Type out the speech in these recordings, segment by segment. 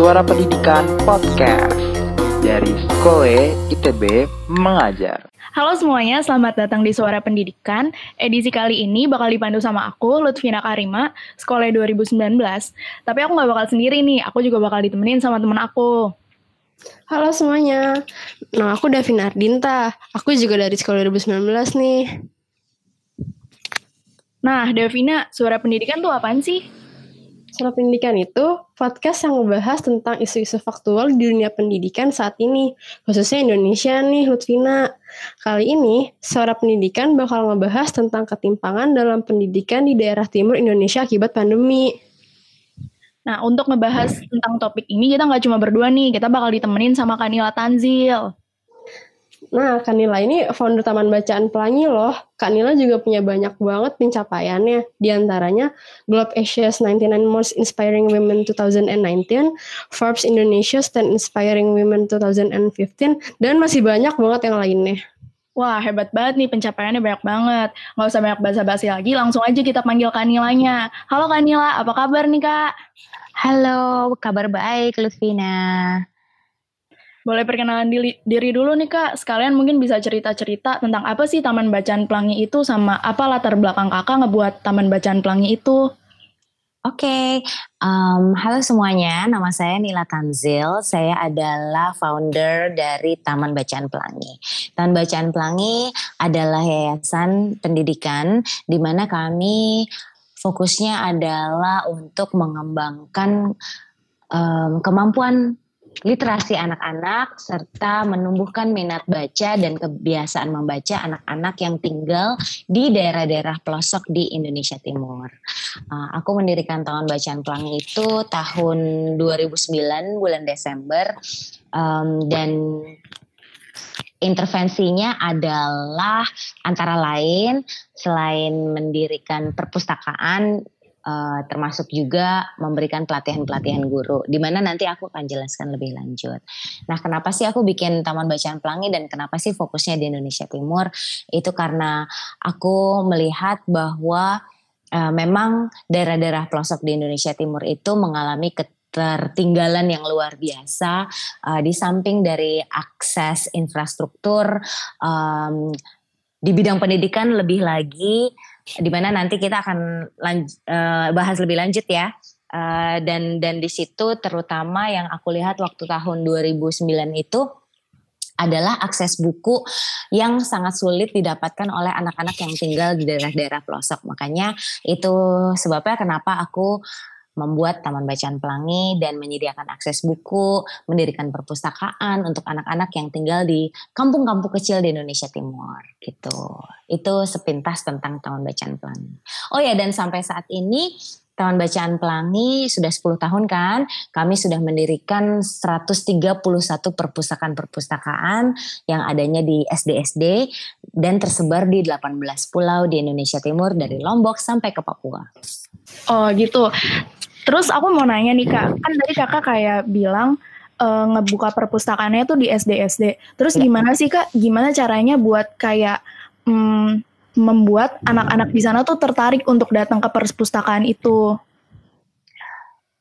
Suara Pendidikan Podcast dari Skole ITB Mengajar. Halo semuanya, selamat datang di Suara Pendidikan. Edisi kali ini bakal dipandu sama aku, Lutfina Karima, Sekolah 2019. Tapi aku nggak bakal sendiri nih, aku juga bakal ditemenin sama temen aku. Halo semuanya, nah aku Davina Ardinta, aku juga dari Sekolah 2019 nih. Nah, Davina, Suara Pendidikan tuh apaan sih? Suara Pendidikan itu podcast yang membahas tentang isu-isu faktual di dunia pendidikan saat ini, khususnya Indonesia nih, Lutfina. Kali ini, Suara Pendidikan bakal ngebahas tentang ketimpangan dalam pendidikan di daerah timur Indonesia akibat pandemi. Nah, untuk ngebahas tentang topik ini, kita nggak cuma berdua nih, kita bakal ditemenin sama Kanila Tanzil. Nah, Kanila ini founder Taman Bacaan Pelangi loh. Kanila juga punya banyak banget pencapaiannya. Di antaranya Globe Asia's 99 Most Inspiring Women 2019, Forbes Indonesia's 10 Inspiring Women 2015, dan masih banyak banget yang lainnya. Wah, hebat banget nih pencapaiannya banyak banget. Nggak usah banyak basa-basi lagi, langsung aja kita panggil Kanilanya. Halo Kanila, apa kabar nih Kak? Halo, kabar baik Lutfina. Boleh perkenalan diri, diri dulu nih Kak, sekalian mungkin bisa cerita-cerita tentang apa sih Taman Bacaan Pelangi itu sama apa latar belakang kakak ngebuat Taman Bacaan Pelangi itu? Oke, okay. um, halo semuanya, nama saya Nila Tanzil, saya adalah founder dari Taman Bacaan Pelangi. Taman Bacaan Pelangi adalah yayasan pendidikan di mana kami fokusnya adalah untuk mengembangkan um, kemampuan literasi anak-anak serta menumbuhkan minat baca dan kebiasaan membaca anak-anak yang tinggal di daerah-daerah pelosok di Indonesia Timur. Uh, aku mendirikan Taman Bacaan Pelangi itu tahun 2009 bulan Desember um, dan intervensinya adalah antara lain selain mendirikan perpustakaan uh, termasuk juga memberikan pelatihan-pelatihan guru, di mana nanti aku akan jelaskan lebih lanjut. Nah, kenapa sih aku bikin Taman Bacaan Pelangi dan kenapa sih fokusnya di Indonesia Timur? Itu karena aku melihat bahwa uh, memang daerah-daerah pelosok di Indonesia Timur itu mengalami ketertinggalan yang luar biasa uh, di samping dari akses infrastruktur um, di bidang pendidikan lebih lagi di mana nanti kita akan uh, bahas lebih lanjut ya. Uh, dan dan di situ terutama yang aku lihat waktu tahun 2009 itu adalah akses buku yang sangat sulit didapatkan oleh anak-anak yang tinggal di daerah-daerah pelosok. Makanya itu sebabnya kenapa aku membuat Taman Bacaan Pelangi dan menyediakan akses buku, mendirikan perpustakaan untuk anak-anak yang tinggal di kampung-kampung kecil di Indonesia Timur gitu. Itu sepintas tentang Taman Bacaan Pelangi. Oh ya dan sampai saat ini Taman Bacaan Pelangi sudah 10 tahun kan, kami sudah mendirikan 131 perpustakaan-perpustakaan yang adanya di SD-SD dan tersebar di 18 pulau di Indonesia Timur dari Lombok sampai ke Papua. Oh gitu. Terus aku mau nanya nih kak, kan tadi kakak kayak bilang uh, ngebuka perpustakaannya tuh di SD-SD. Terus ya. gimana sih kak? Gimana caranya buat kayak um, membuat anak-anak di sana tuh tertarik untuk datang ke perpustakaan itu?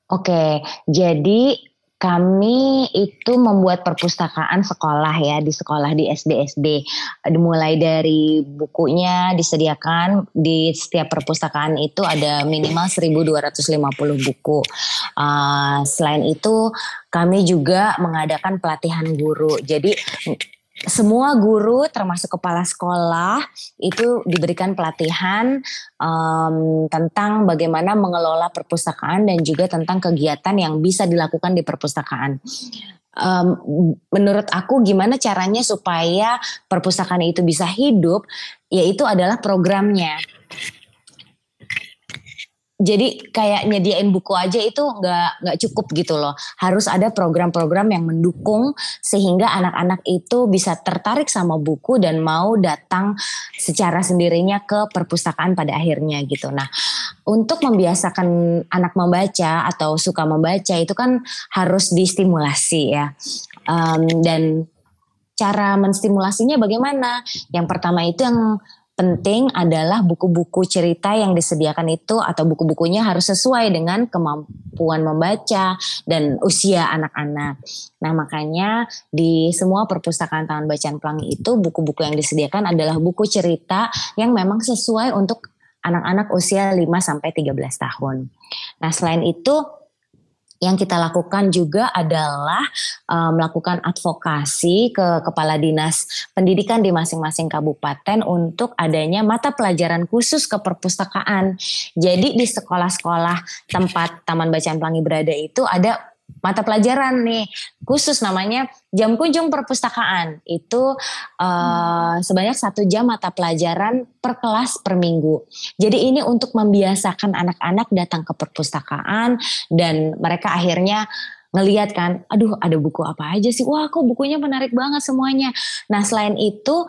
Oke, jadi kami itu membuat perpustakaan sekolah ya di sekolah di SD SD mulai dari bukunya disediakan di setiap perpustakaan itu ada minimal 1250 buku. Uh, selain itu kami juga mengadakan pelatihan guru. Jadi semua guru termasuk kepala sekolah itu diberikan pelatihan um, tentang bagaimana mengelola perpustakaan dan juga tentang kegiatan yang bisa dilakukan di perpustakaan. Um, menurut aku gimana caranya supaya perpustakaan itu bisa hidup, yaitu adalah programnya jadi kayak nyediain buku aja itu nggak nggak cukup gitu loh. Harus ada program-program yang mendukung sehingga anak-anak itu bisa tertarik sama buku dan mau datang secara sendirinya ke perpustakaan pada akhirnya gitu. Nah untuk membiasakan anak membaca atau suka membaca itu kan harus distimulasi ya. Um, dan cara menstimulasinya bagaimana? Yang pertama itu yang penting adalah buku-buku cerita yang disediakan itu atau buku-bukunya harus sesuai dengan kemampuan membaca dan usia anak-anak. Nah, makanya di semua perpustakaan Taman Bacaan Pelangi itu buku-buku yang disediakan adalah buku cerita yang memang sesuai untuk anak-anak usia 5 sampai 13 tahun. Nah, selain itu yang kita lakukan juga adalah uh, melakukan advokasi ke kepala dinas pendidikan di masing-masing kabupaten untuk adanya mata pelajaran khusus ke perpustakaan. Jadi di sekolah-sekolah tempat Taman Bacaan Pelangi berada itu ada mata pelajaran nih khusus namanya jam kunjung perpustakaan itu uh, sebanyak satu jam mata pelajaran per kelas per minggu. Jadi ini untuk membiasakan anak-anak datang ke perpustakaan dan mereka akhirnya ngeliat kan, aduh ada buku apa aja sih, wah kok bukunya menarik banget semuanya. Nah selain itu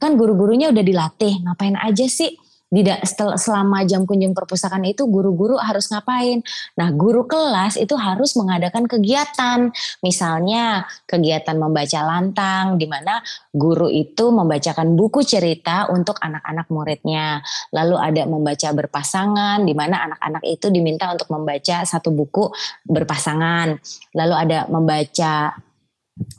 kan guru-gurunya udah dilatih, ngapain aja sih tidak selama jam kunjung perpustakaan itu guru-guru harus ngapain? Nah, guru kelas itu harus mengadakan kegiatan. Misalnya kegiatan membaca lantang di mana guru itu membacakan buku cerita untuk anak-anak muridnya. Lalu ada membaca berpasangan di mana anak-anak itu diminta untuk membaca satu buku berpasangan. Lalu ada membaca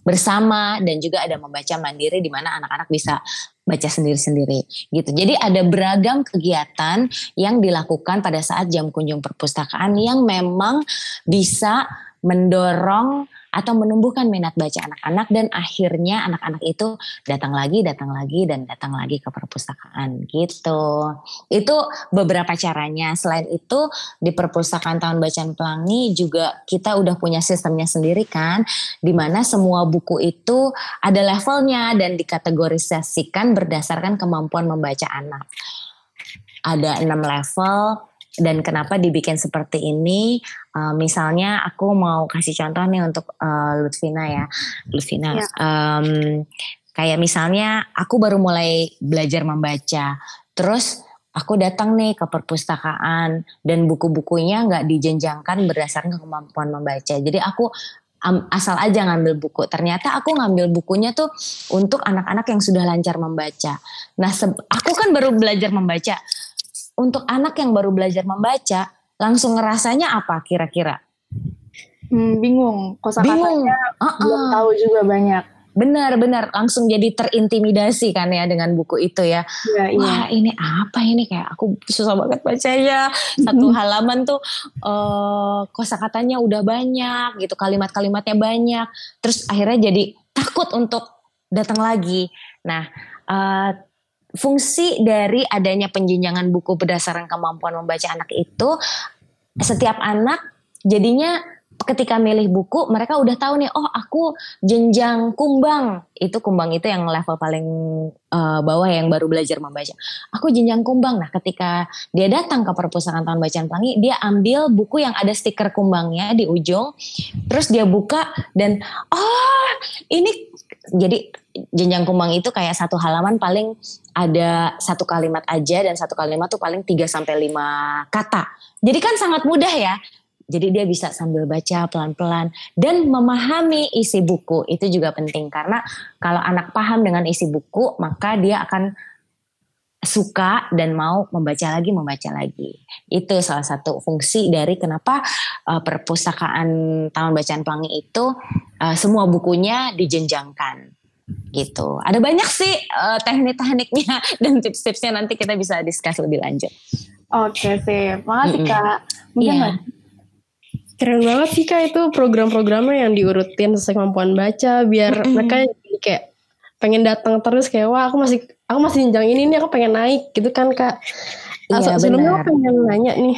bersama dan juga ada membaca mandiri di mana anak-anak bisa baca sendiri-sendiri gitu. Jadi ada beragam kegiatan yang dilakukan pada saat jam kunjung perpustakaan yang memang bisa mendorong atau menumbuhkan minat baca anak-anak dan akhirnya anak-anak itu datang lagi, datang lagi dan datang lagi ke perpustakaan gitu. Itu beberapa caranya. Selain itu di perpustakaan Tahun Bacaan Pelangi juga kita udah punya sistemnya sendiri kan, di mana semua buku itu ada levelnya dan dikategorisasikan berdasarkan kemampuan membaca anak. Ada enam level dan kenapa dibikin seperti ini uh, misalnya aku mau kasih contoh nih untuk uh, Lutfina ya Lutfina ya. Um, kayak misalnya aku baru mulai belajar membaca terus aku datang nih ke perpustakaan dan buku-bukunya nggak dijenjangkan berdasarkan kemampuan membaca jadi aku asal aja ngambil buku. Ternyata aku ngambil bukunya tuh untuk anak-anak yang sudah lancar membaca. Nah, aku kan baru belajar membaca untuk anak yang baru belajar membaca, langsung ngerasanya apa kira-kira? Hmm, bingung. bingung. Uh -uh. belum tahu juga banyak. Benar, benar. Langsung jadi terintimidasi kan ya dengan buku itu ya. ya Wah iya. ini apa ini kayak aku susah banget bacanya. Satu halaman tuh uh, kosakatanya udah banyak gitu, kalimat-kalimatnya banyak. Terus akhirnya jadi takut untuk datang lagi. Nah, uh, fungsi dari adanya penjenjangan buku berdasarkan kemampuan membaca anak itu setiap anak jadinya ketika milih buku mereka udah tahu nih oh aku jenjang kumbang. Itu kumbang itu yang level paling uh, bawah yang baru belajar membaca. Aku jenjang kumbang. Nah ketika dia datang ke perpustakaan tahun bacaan pelangi dia ambil buku yang ada stiker kumbangnya di ujung terus dia buka dan oh ini jadi jenjang kumbang itu kayak satu halaman paling ada satu kalimat aja dan satu kalimat tuh paling 3 sampai 5 kata. Jadi kan sangat mudah ya. Jadi dia bisa sambil baca pelan-pelan dan memahami isi buku. Itu juga penting karena kalau anak paham dengan isi buku, maka dia akan suka dan mau membaca lagi membaca lagi itu salah satu fungsi dari kenapa uh, perpustakaan Taman Bacaan Pelangi itu uh, semua bukunya dijenjangkan gitu ada banyak sih uh, teknik-tekniknya dan tips-tipsnya nanti kita bisa diskus lebih lanjut oke sih makasih mm -hmm. kak mungkin yeah. Keren banget sih kak itu program-programnya yang diurutin sesuai kemampuan baca biar mm -hmm. mereka kayak pengen datang terus kayak wah aku masih aku masih jenjang ini nih aku pengen naik gitu kan kak. Iya, sebelumnya aku pengen nanya nih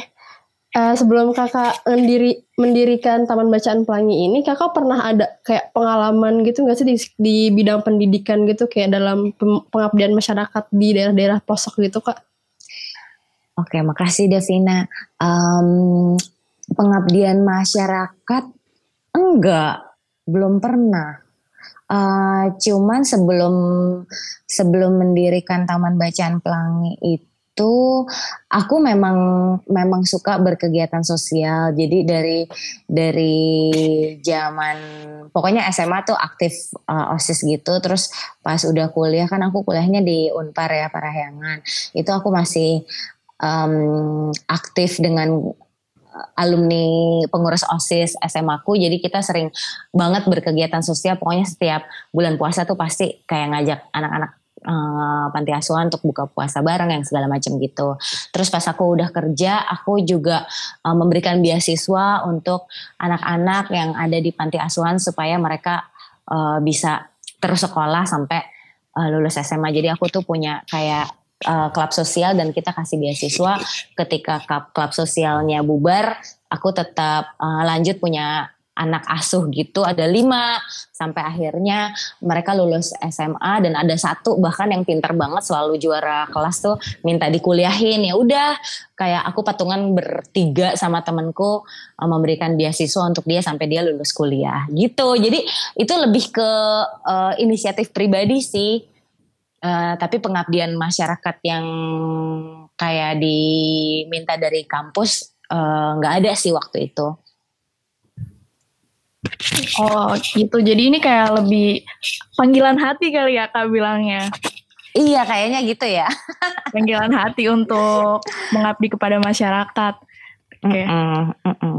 uh, sebelum kakak mendiri mendirikan Taman Bacaan Pelangi ini kakak pernah ada kayak pengalaman gitu nggak sih di, di bidang pendidikan gitu kayak dalam pengabdian masyarakat di daerah-daerah pelosok gitu kak? Oke, makasih Devina. Um, pengabdian masyarakat enggak, belum pernah. Uh, cuman sebelum sebelum mendirikan Taman Bacaan Pelangi itu aku memang memang suka berkegiatan sosial. Jadi dari dari zaman pokoknya SMA tuh aktif uh, OSIS gitu. Terus pas udah kuliah kan aku kuliahnya di Unpar ya Parahyangan. Itu aku masih um, aktif dengan alumni pengurus OSIS SMA aku jadi kita sering banget berkegiatan sosial pokoknya setiap bulan puasa tuh pasti kayak ngajak anak-anak uh, panti asuhan untuk buka puasa bareng yang segala macam gitu. Terus pas aku udah kerja, aku juga uh, memberikan beasiswa untuk anak-anak yang ada di panti asuhan supaya mereka uh, bisa terus sekolah sampai uh, lulus SMA. Jadi aku tuh punya kayak uh, klub sosial dan kita kasih beasiswa ketika klub, klub sosialnya bubar, aku tetap uh, lanjut punya anak asuh gitu ada lima. Sampai akhirnya mereka lulus SMA dan ada satu bahkan yang pinter banget selalu juara kelas tuh minta dikuliahin. Ya udah kayak aku patungan bertiga sama temenku uh, memberikan beasiswa untuk dia sampai dia lulus kuliah gitu. Jadi itu lebih ke uh, inisiatif pribadi sih. Uh, tapi pengabdian masyarakat yang kayak diminta dari kampus nggak uh, ada sih waktu itu. Oh gitu, jadi ini kayak lebih panggilan hati kali ya kak bilangnya. Iya kayaknya gitu ya. panggilan hati untuk mengabdi kepada masyarakat. Oke. Okay. Mm -mm, mm -mm.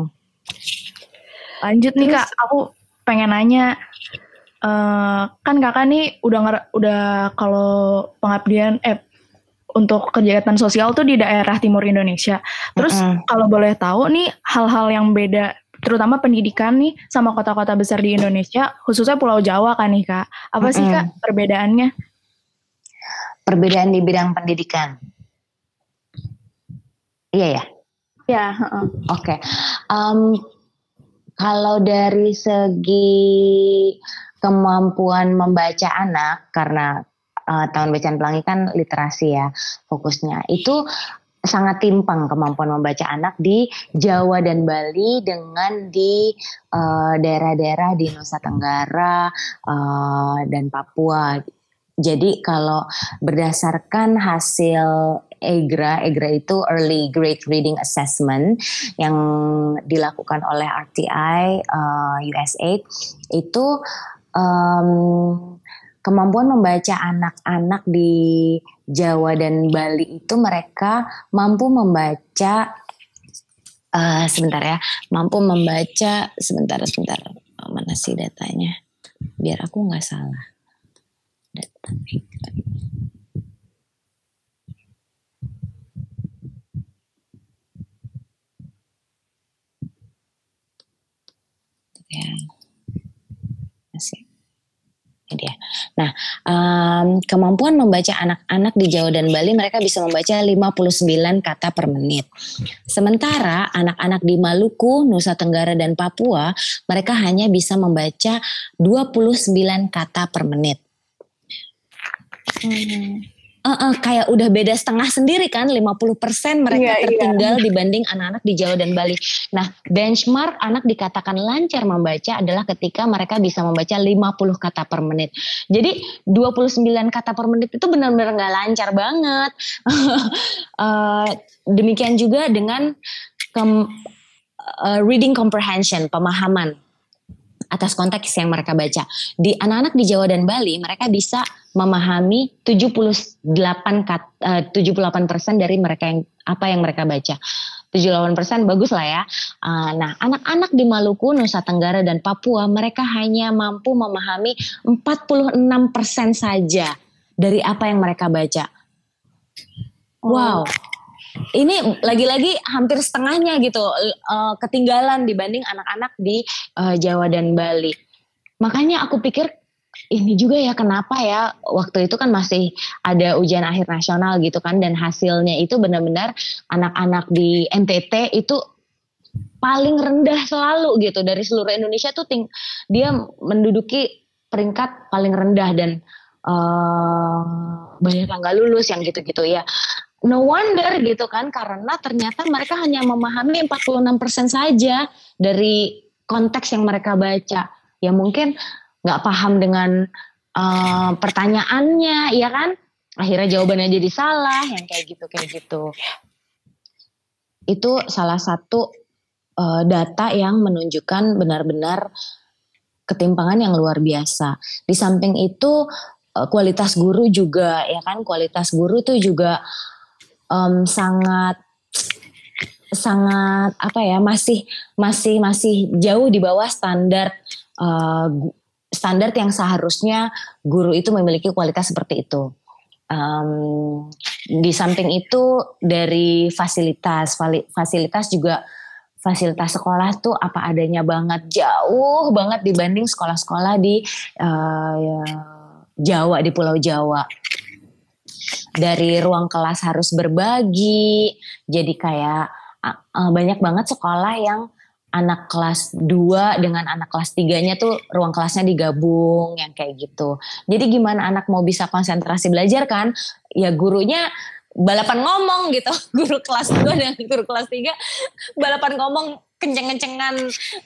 Lanjut nih kak, aku pengen nanya. Uh, kan kakak nih udah udah kalau pengabdian eh untuk kegiatan sosial tuh di daerah timur Indonesia. Terus mm -hmm. kalau boleh tahu nih hal-hal yang beda terutama pendidikan nih sama kota-kota besar di Indonesia, khususnya Pulau Jawa kan nih kak. Apa sih mm -hmm. kak perbedaannya? Perbedaan di bidang pendidikan. Iya ya. Ya. Uh -uh. Oke. Okay. Um, kalau dari segi kemampuan membaca anak karena uh, tahun bacaan pelangi kan literasi ya fokusnya itu sangat timpang kemampuan membaca anak di Jawa dan Bali dengan di daerah daerah-daerah di Nusa Tenggara uh, dan Papua. Jadi kalau berdasarkan hasil EGRA, EGRA itu Early Grade Reading Assessment yang dilakukan oleh RTI uh, USAID itu um, kemampuan membaca anak-anak di Jawa dan Bali itu mereka mampu membaca uh, sebentar ya, mampu membaca sebentar sebentar mana sih datanya? Biar aku nggak salah. Data. Ya. Dia. Nah, um, kemampuan membaca anak-anak di Jawa dan Bali mereka bisa membaca 59 kata per menit. Sementara anak-anak di Maluku, Nusa Tenggara dan Papua mereka hanya bisa membaca 29 kata per menit. Hmm uh, uh, kayak udah beda setengah sendiri kan 50% mereka yeah, iya. tertinggal yeah. dibanding anak-anak di Jawa dan Bali. Nah, benchmark anak dikatakan lancar membaca adalah ketika mereka bisa membaca 50 kata per menit. Jadi 29 kata per menit itu benar-benar nggak lancar banget. uh, demikian juga dengan uh, reading comprehension, pemahaman atas konteks yang mereka baca. Di anak-anak di Jawa dan Bali mereka bisa memahami 78 kat, uh, 78% dari mereka yang apa yang mereka baca. 78% bagus lah ya. Uh, nah, anak-anak di Maluku, Nusa Tenggara dan Papua mereka hanya mampu memahami 46% saja dari apa yang mereka baca. Wow. Ini lagi-lagi hampir setengahnya gitu uh, ketinggalan dibanding anak-anak di uh, Jawa dan Bali. Makanya aku pikir ini juga ya kenapa ya waktu itu kan masih ada ujian akhir nasional gitu kan dan hasilnya itu benar-benar anak-anak di NTT itu paling rendah selalu gitu dari seluruh Indonesia tuh ting dia menduduki peringkat paling rendah dan uh, banyak yang gak lulus yang gitu-gitu ya no wonder gitu kan karena ternyata mereka hanya memahami 46% saja dari konteks yang mereka baca ya mungkin nggak paham dengan uh, pertanyaannya, ya kan? Akhirnya jawabannya jadi salah, yang kayak gitu kayak gitu. Itu salah satu uh, data yang menunjukkan benar-benar ketimpangan yang luar biasa. Di samping itu uh, kualitas guru juga, ya kan? Kualitas guru tuh juga um, sangat sangat apa ya masih masih masih jauh di bawah standar uh, standar yang seharusnya guru itu memiliki kualitas seperti itu. Um, di samping itu dari fasilitas fasilitas juga fasilitas sekolah tuh apa adanya banget jauh banget dibanding sekolah-sekolah di uh, Jawa di Pulau Jawa dari ruang kelas harus berbagi jadi kayak uh, banyak banget sekolah yang anak kelas 2 dengan anak kelas 3-nya tuh ruang kelasnya digabung yang kayak gitu. Jadi gimana anak mau bisa konsentrasi belajar kan? Ya gurunya balapan ngomong gitu guru kelas 2 dan guru kelas 3 balapan ngomong kenceng-kencengan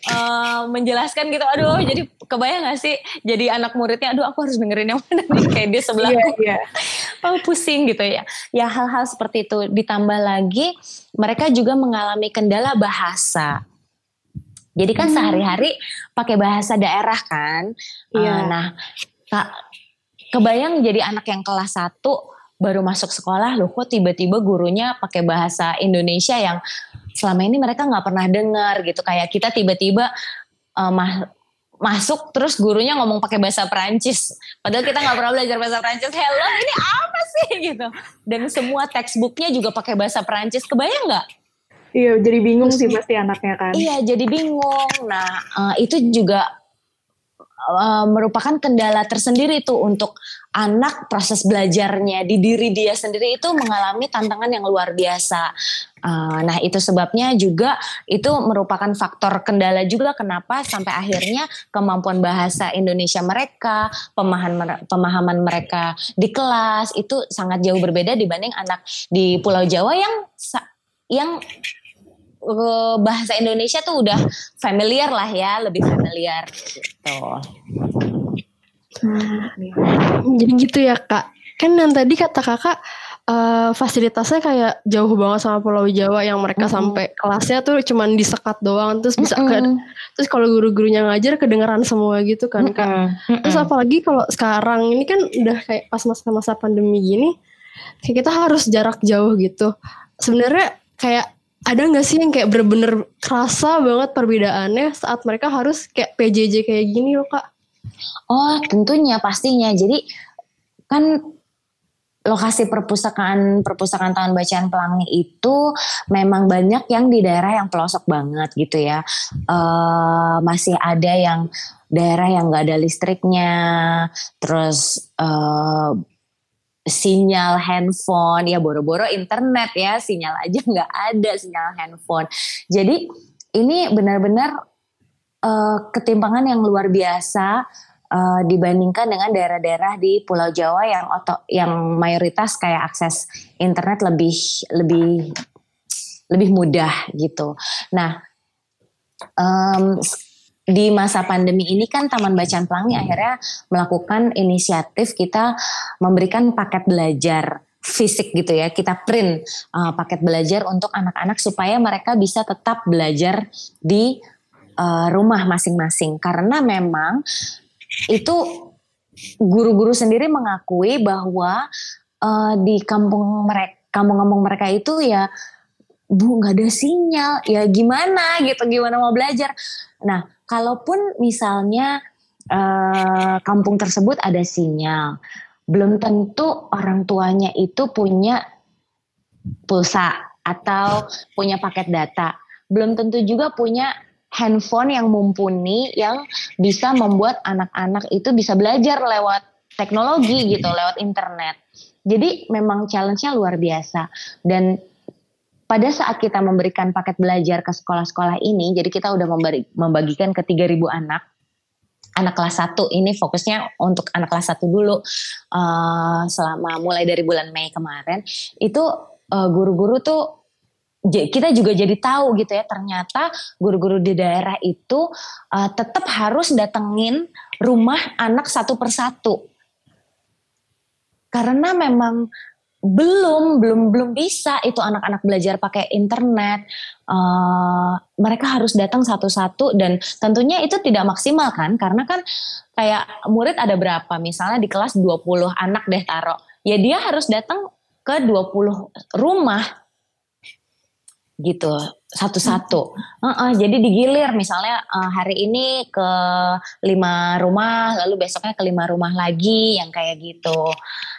uh, menjelaskan gitu aduh jadi kebayang gak sih jadi anak muridnya aduh aku harus dengerin yang mana nih kayak dia sebelahku yeah, yeah. oh pusing gitu ya ya hal-hal seperti itu ditambah lagi mereka juga mengalami kendala bahasa jadi kan hmm. sehari-hari pakai bahasa daerah kan yeah. uh, nah kak kebayang jadi anak yang kelas 1 baru masuk sekolah loh kok tiba-tiba gurunya pakai bahasa Indonesia yang selama ini mereka nggak pernah dengar gitu. Kayak kita tiba-tiba uh, mah masuk terus gurunya ngomong pakai bahasa Perancis. Padahal kita nggak pernah belajar bahasa Perancis. Hello ini apa sih? Gitu. Dan semua textbooknya juga pakai bahasa Perancis. Kebayang nggak? Iya, jadi bingung sih pasti anaknya kan. Iya, jadi bingung. Nah, uh, itu juga uh, merupakan kendala tersendiri tuh untuk anak proses belajarnya di diri dia sendiri itu mengalami tantangan yang luar biasa. Uh, nah itu sebabnya juga itu merupakan faktor kendala juga kenapa sampai akhirnya kemampuan bahasa Indonesia mereka, pemahaman pemahaman mereka di kelas itu sangat jauh berbeda dibanding anak di Pulau Jawa yang yang uh, bahasa Indonesia tuh udah familiar lah ya, lebih familiar gitu. Hmm, jadi gitu ya kak. Kan yang tadi kata kakak uh, fasilitasnya kayak jauh banget sama Pulau Jawa yang mereka mm -hmm. sampai kelasnya tuh cuman disekat doang terus bisa mm -hmm. ke terus kalau guru-gurunya ngajar kedengeran semua gitu kan kak. Mm -hmm. Terus apalagi kalau sekarang ini kan udah kayak pas masa-masa pandemi gini kayak kita harus jarak jauh gitu. Sebenarnya kayak ada nggak sih yang kayak bener-bener kerasa banget perbedaannya saat mereka harus kayak PJJ kayak gini loh kak? Oh, tentunya pastinya. Jadi kan lokasi perpustakaan perpustakaan taman bacaan Pelangi itu memang banyak yang di daerah yang pelosok banget gitu ya. Uh, masih ada yang daerah yang nggak ada listriknya, terus uh, sinyal handphone ya boro-boro internet ya sinyal aja nggak ada sinyal handphone. Jadi ini benar-benar uh, ketimpangan yang luar biasa uh, dibandingkan dengan daerah-daerah di Pulau Jawa yang oto, yang mayoritas kayak akses internet lebih lebih lebih mudah gitu. Nah, um, di masa pandemi ini kan Taman Bacaan Pelangi akhirnya melakukan inisiatif kita memberikan paket belajar fisik gitu ya. Kita print uh, paket belajar untuk anak-anak supaya mereka bisa tetap belajar di uh, rumah masing-masing. Karena memang itu guru-guru sendiri mengakui bahwa uh, di kampung mereka kampung-kampung mereka itu ya bu nggak ada sinyal. Ya gimana gitu? Gimana mau belajar? Nah kalaupun misalnya uh, kampung tersebut ada sinyal belum tentu orang tuanya itu punya pulsa atau punya paket data belum tentu juga punya handphone yang mumpuni yang bisa membuat anak-anak itu bisa belajar lewat teknologi gitu, lewat internet. Jadi memang challenge-nya luar biasa dan pada saat kita memberikan paket belajar ke sekolah-sekolah ini, jadi kita udah memberi, membagikan ke 3000 anak. Anak kelas 1 ini fokusnya untuk anak kelas 1 dulu. Uh, selama mulai dari bulan Mei kemarin itu uh, guru-guru tuh kita juga jadi tahu gitu ya ternyata guru-guru di daerah itu uh, tetap harus datengin rumah anak satu persatu. Karena memang belum belum belum bisa itu anak-anak belajar pakai internet. Uh, mereka harus datang satu-satu dan tentunya itu tidak maksimal kan karena kan kayak murid ada berapa? Misalnya di kelas 20 anak deh taruh. Ya dia harus datang ke 20 rumah. Gitu satu-satu. Uh-uh, jadi digilir misalnya uh, hari ini ke lima rumah, lalu besoknya ke lima rumah lagi yang kayak gitu.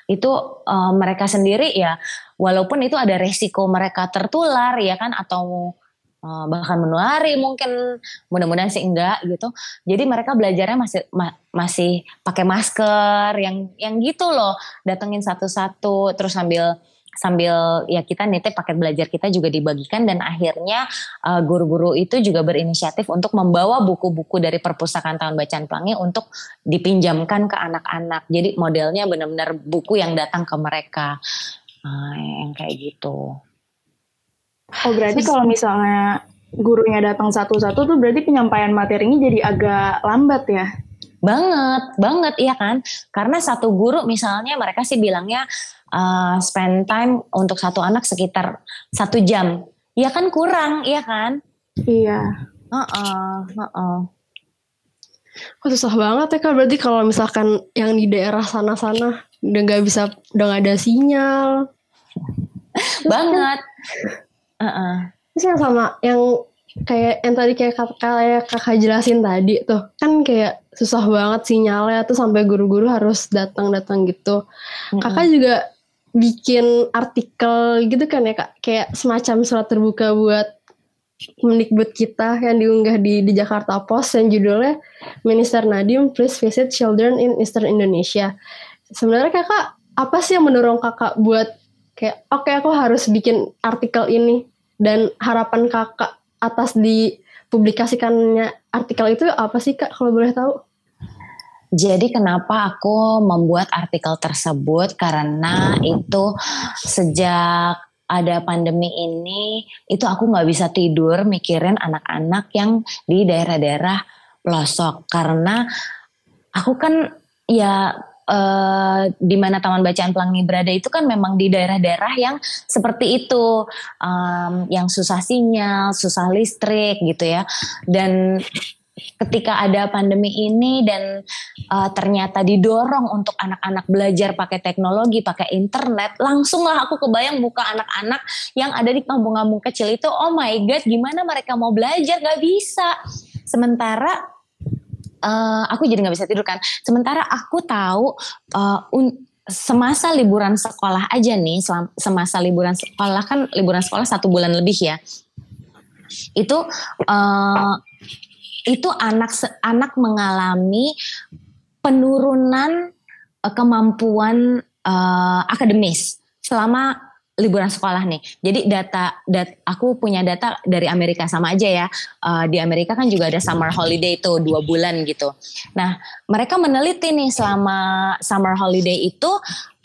Itu uh, mereka sendiri ya, walaupun itu ada resiko mereka tertular ya kan atau uh, bahkan menulari mungkin mudah-mudahan sih enggak gitu. Jadi mereka belajarnya masih ma- masih pakai masker yang yang gitu loh, datengin satu-satu terus sambil sambil ya kita nitip paket belajar kita juga dibagikan dan akhirnya uh, guru-guru itu juga berinisiatif untuk membawa buku-buku dari perpustakaan tahun bacaan pelangi untuk dipinjamkan ke anak-anak. Jadi modelnya benar-benar buku yang datang ke mereka. Nah, yang kayak gitu. Oh berarti kalau misalnya gurunya datang satu-satu tuh berarti penyampaian materinya jadi agak lambat ya? Banget, banget iya kan? Karena satu guru misalnya mereka sih bilangnya uh, spend time untuk satu anak sekitar satu jam. Ya kan kurang, iya kan? Iya. Uh-uh, uh-uh. Kok susah banget ya kak berarti kalau misalkan yang di daerah sana-sana udah nggak bisa udah nggak ada sinyal. Banget. Uh-uh. Terus yang sama yang kayak yang tadi kayak kak- kayak kakak jelasin tadi tuh kan kayak susah banget sinyalnya tuh sampai guru-guru harus datang-datang gitu. Kakak juga bikin artikel gitu kan ya kak kayak semacam surat terbuka buat Mendikbud kita yang diunggah di, di Jakarta Post yang judulnya Minister Nadiem Please Visit Children in Eastern Indonesia. Sebenarnya kakak apa sih yang mendorong kakak buat kayak oke aku harus bikin artikel ini dan harapan kakak atas dipublikasikannya artikel itu apa sih kak kalau boleh tahu? Jadi kenapa aku membuat artikel tersebut karena itu sejak ada pandemi ini itu aku nggak bisa tidur mikirin anak-anak yang di daerah-daerah pelosok karena aku kan ya eh, di mana Taman Bacaan Pelangi berada itu kan memang di daerah-daerah yang seperti itu em, yang susah sinyal, susah listrik gitu ya dan ketika ada pandemi ini dan uh, ternyata didorong untuk anak-anak belajar pakai teknologi, pakai internet, langsunglah aku kebayang muka anak-anak yang ada di kampung-kampung kecil itu, oh my god, gimana mereka mau belajar? Gak bisa. Sementara uh, aku jadi nggak bisa tidur kan. Sementara aku tahu uh, un- semasa liburan sekolah aja nih, semasa liburan sekolah kan liburan sekolah satu bulan lebih ya. Itu uh, itu anak anak mengalami penurunan eh, kemampuan eh, akademis selama liburan sekolah nih. Jadi data dat aku punya data dari Amerika sama aja ya. Eh, di Amerika kan juga ada summer holiday itu dua bulan gitu. Nah mereka meneliti nih selama summer holiday itu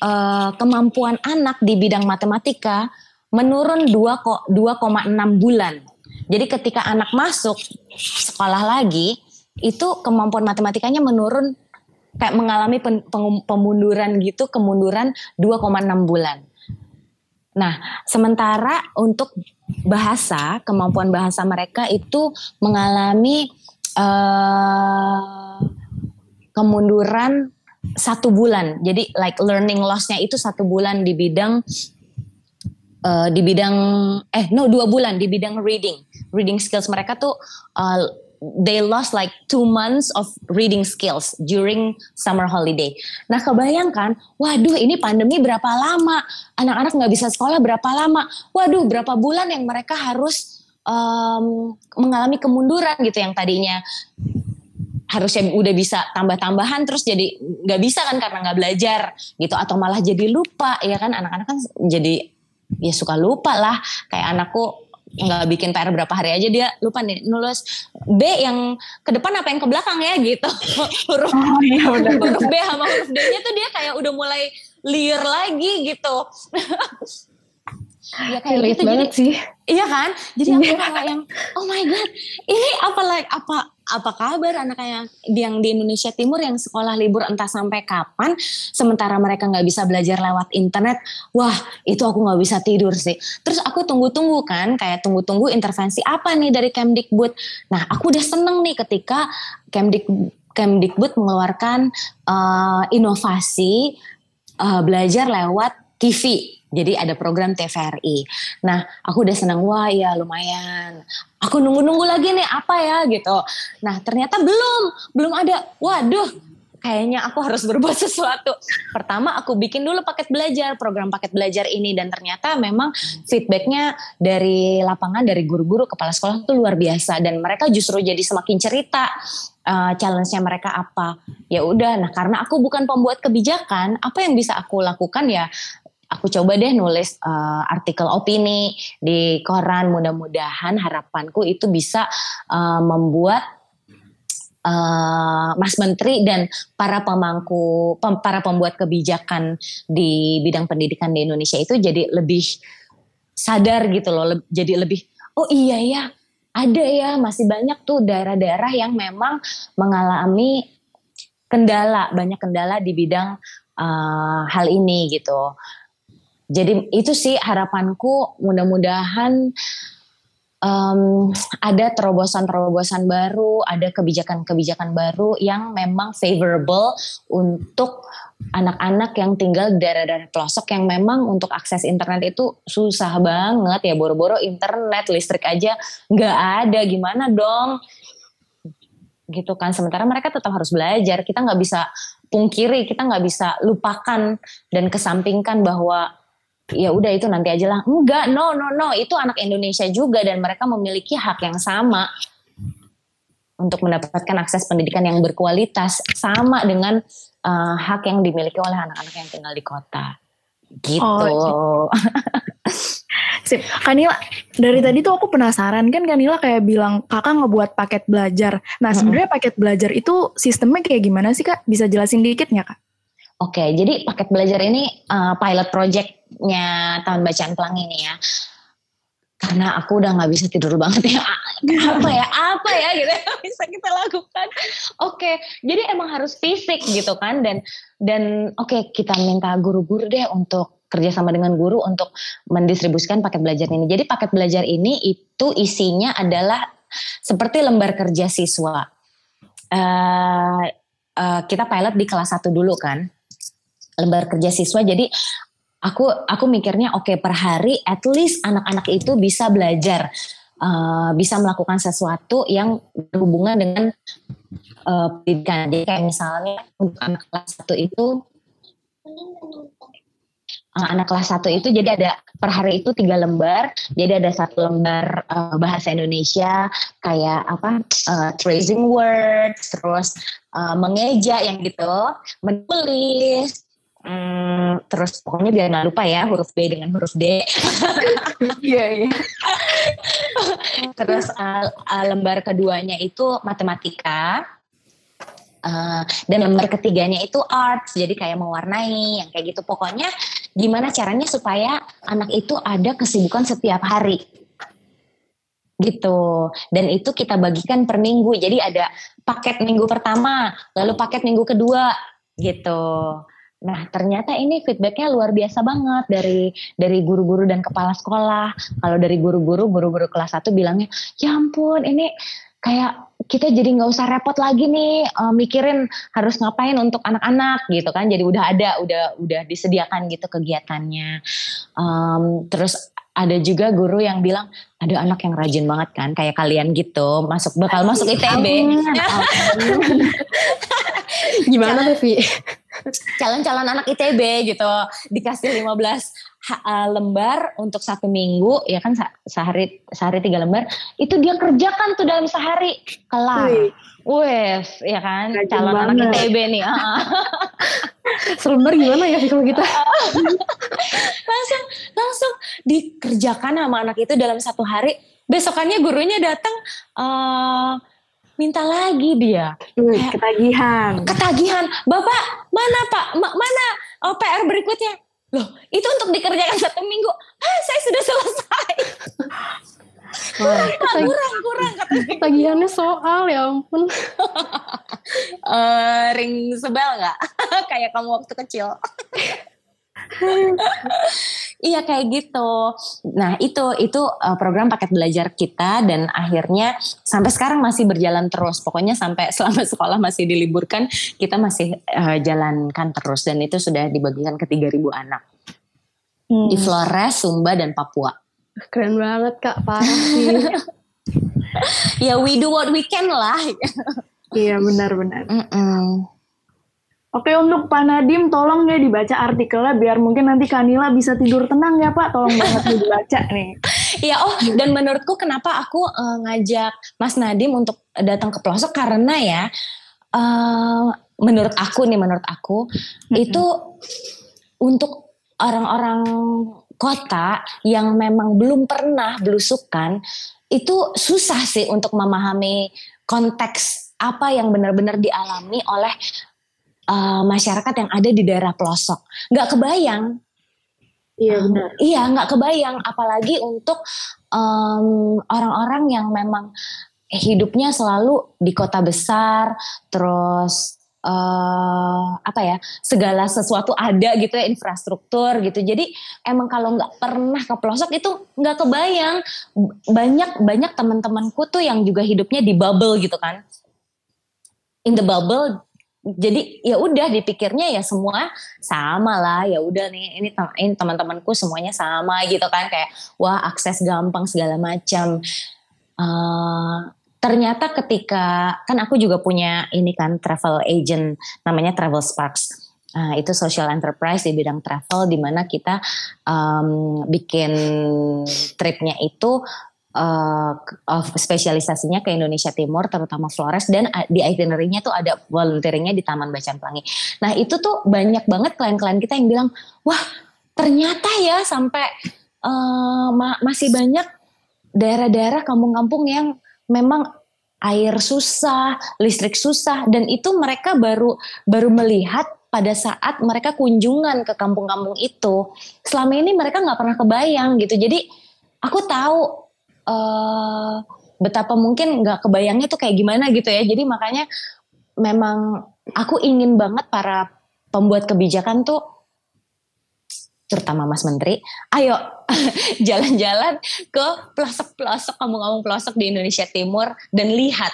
eh, kemampuan anak di bidang matematika menurun 2 ko- 2,6 bulan. Jadi ketika anak masuk sekolah lagi, itu kemampuan matematikanya menurun kayak mengalami pen- pemunduran gitu, kemunduran 2,6 bulan. Nah, sementara untuk bahasa, kemampuan bahasa mereka itu mengalami eh, kemunduran satu bulan. Jadi like learning loss-nya itu satu bulan di bidang eh, di bidang eh no dua bulan di bidang reading. Reading skills mereka tuh uh, they lost like two months of reading skills during summer holiday. Nah kebayangkan, waduh ini pandemi berapa lama? Anak-anak nggak bisa sekolah berapa lama? Waduh berapa bulan yang mereka harus um, mengalami kemunduran gitu yang tadinya harusnya udah bisa tambah-tambahan terus jadi nggak bisa kan karena nggak belajar gitu atau malah jadi lupa ya kan anak-anak kan jadi ya suka lupa lah kayak anakku nggak bikin PR berapa hari aja dia lupa nih nulis B yang ke depan apa yang ke belakang ya gitu huruf Oh iya benar. huruf B sama huruf D-nya tuh dia kayak udah mulai liar lagi gitu ya kayak Relate gitu jadi banget sih. Iya kan? Jadi aku kayak yang oh my god, ini apa like apa apa kabar anak yang yang di Indonesia Timur yang sekolah libur entah sampai kapan, sementara mereka nggak bisa belajar lewat internet. Wah, itu aku nggak bisa tidur sih. Terus aku tunggu-tunggu kan, kayak tunggu-tunggu intervensi apa nih dari Kemdikbud. Nah, aku udah seneng nih ketika Kemdik Kemdikbud mengeluarkan eh, inovasi eh, belajar lewat TV Jadi ada program TVRI. Nah, aku udah senang, wah ya lumayan. Aku nunggu-nunggu lagi nih apa ya gitu. Nah, ternyata belum, belum ada. Waduh, kayaknya aku harus berbuat sesuatu. Pertama aku bikin dulu paket belajar, program paket belajar ini dan ternyata memang feedbacknya dari lapangan dari guru-guru kepala sekolah itu luar biasa dan mereka justru jadi semakin cerita uh, challenge-nya mereka apa. Ya udah, nah karena aku bukan pembuat kebijakan, apa yang bisa aku lakukan ya aku coba deh nulis uh, artikel opini di koran. Mudah-mudahan harapanku itu bisa uh, membuat uh, Mas Menteri dan para pemangku pem, para pembuat kebijakan di bidang pendidikan di Indonesia itu jadi lebih sadar gitu loh. Le, jadi lebih oh iya ya ada ya masih banyak tuh daerah-daerah yang memang mengalami kendala banyak kendala di bidang uh, hal ini gitu jadi itu sih harapanku mudah-mudahan um, ada terobosan-terobosan baru, ada kebijakan-kebijakan baru yang memang favorable untuk anak-anak yang tinggal di daerah-daerah pelosok yang memang untuk akses internet itu susah banget ya. Boro-boro internet listrik aja nggak ada. Gimana dong? Gitu kan. Sementara mereka tetap harus belajar. Kita nggak bisa pungkiri kita nggak bisa lupakan dan kesampingkan bahwa ya udah itu nanti aja lah. Enggak, no, no, no. Itu anak Indonesia juga dan mereka memiliki hak yang sama untuk mendapatkan akses pendidikan yang berkualitas sama dengan uh, hak yang dimiliki oleh anak-anak yang tinggal di kota. Gitu. Oh, Sip. Kanila, dari tadi tuh aku penasaran kan Kanila kayak bilang kakak ngebuat paket belajar. Nah sebenarnya paket belajar itu sistemnya kayak gimana sih kak? Bisa jelasin dikit nggak kak? Oke, jadi paket belajar ini uh, pilot projectnya tahun bacaan pelangi ini ya. Karena aku udah nggak bisa tidur banget ya. apa ya, apa ya gitu yang bisa kita lakukan. Oke, jadi emang harus fisik gitu kan. Dan dan oke okay, kita minta guru-guru deh untuk kerjasama dengan guru untuk mendistribusikan paket belajar ini. Jadi paket belajar ini itu isinya adalah seperti lembar kerja siswa. Uh, uh, kita pilot di kelas 1 dulu kan lembar kerja siswa. Jadi aku aku mikirnya oke okay, per hari at least anak-anak itu bisa belajar uh, bisa melakukan sesuatu yang berhubungan dengan uh, pendidikan. Jadi kayak misalnya untuk anak kelas satu itu uh, anak kelas satu itu jadi ada per hari itu tiga lembar. Jadi ada satu lembar uh, bahasa Indonesia kayak apa uh, tracing words terus uh, mengeja yang gitu menulis Hmm, terus pokoknya biar nggak lupa ya huruf B dengan huruf D. Iya iya. terus uh, uh, lembar keduanya itu matematika. Uh, dan lembar ketiganya itu arts, jadi kayak mewarnai, yang kayak gitu. Pokoknya gimana caranya supaya anak itu ada kesibukan setiap hari gitu. Dan itu kita bagikan per minggu. Jadi ada paket minggu pertama, lalu paket minggu kedua gitu. Nah, ternyata ini feedbacknya luar biasa banget dari dari guru-guru dan kepala sekolah. Kalau dari guru-guru, guru-guru kelas 1 bilangnya, ya ampun ini kayak kita jadi nggak usah repot lagi nih uh, mikirin harus ngapain untuk anak-anak gitu kan. Jadi udah ada, udah udah disediakan gitu kegiatannya. Um, terus ada juga guru yang bilang ada anak yang rajin banget kan kayak kalian gitu masuk bakal masuk ITB gimana tuh Vi calon-calon anak ITB gitu. Dikasih 15 uh, lembar untuk satu minggu ya kan sehari sehari tiga lembar. Itu dia kerjakan tuh dalam sehari. Kelar. Wes ya kan Rajin calon banget. anak ITB nih selembar gimana ya kalau kita? Langsung langsung dikerjakan sama anak itu dalam satu hari. Besokannya gurunya datang uh, minta lagi dia. Hmm, ketagihan. Ketagihan. Bapak, mana Pak? Ma mana oh, PR berikutnya? Loh, itu untuk dikerjakan satu minggu. Ah, saya sudah selesai. Wah, kurang, kurang, kurang. Ketagihannya soal ya ampun. uh, ring sebel nggak? Kayak kamu waktu kecil. iya kayak gitu. Nah itu itu uh, program paket belajar kita dan akhirnya sampai sekarang masih berjalan terus. Pokoknya sampai selama sekolah masih diliburkan kita masih uh, jalankan terus dan itu sudah dibagikan ke 3.000 anak. Hmm. di Flores, Sumba dan Papua. Keren banget kak, parah sih. Ya we do what we can lah. Iya benar-benar. Mm-mm. Oke untuk Pak Nadim tolong ya dibaca artikelnya biar mungkin nanti Kanila bisa tidur tenang ya Pak. Tolong banget nih dibaca nih. Ya oh dan menurutku kenapa aku eh, ngajak Mas Nadim untuk datang ke pelosok karena ya eh, menurut aku nih menurut aku itu untuk orang-orang kota yang memang belum pernah belusukan itu susah sih untuk memahami konteks apa yang benar-benar dialami oleh eh, masyarakat yang ada di daerah pelosok. Nggak kebayang Iya benar. Iya, nggak kebayang. Apalagi untuk orang-orang yang memang hidupnya selalu di kota besar, terus eh apa ya, segala sesuatu ada gitu ya, infrastruktur gitu. Jadi emang kalau nggak pernah ke pelosok itu nggak kebayang. Banyak banyak teman-temanku tuh yang juga hidupnya di bubble gitu kan. In the bubble jadi ya udah dipikirnya ya semua sama lah. Ya udah nih ini, ini teman-temanku semuanya sama gitu kan. Kayak wah akses gampang segala macam Eh, ternyata ketika kan aku juga punya ini kan travel agent namanya Travel Sparks. Nah, itu social enterprise di bidang travel di mana kita em, bikin tripnya itu eh, spesialisasinya ke Indonesia Timur terutama Flores dan di itinerary-nya tuh ada volunteeringnya di Taman Bacaan Pelangi. Nah itu tuh banyak banget klien-klien kita yang bilang wah ternyata ya sampai eh, ma- masih banyak daerah-daerah kampung-kampung yang memang air susah, listrik susah dan itu mereka baru baru melihat pada saat mereka kunjungan ke kampung-kampung itu. Selama ini mereka nggak pernah kebayang gitu. Jadi aku tahu eh betapa mungkin nggak kebayangnya tuh kayak gimana gitu ya. Jadi makanya memang aku ingin banget para pembuat kebijakan tuh terutama Mas Menteri, ayo jalan-jalan ke pelosok-pelosok kampung-kampung pelosok di Indonesia Timur dan lihat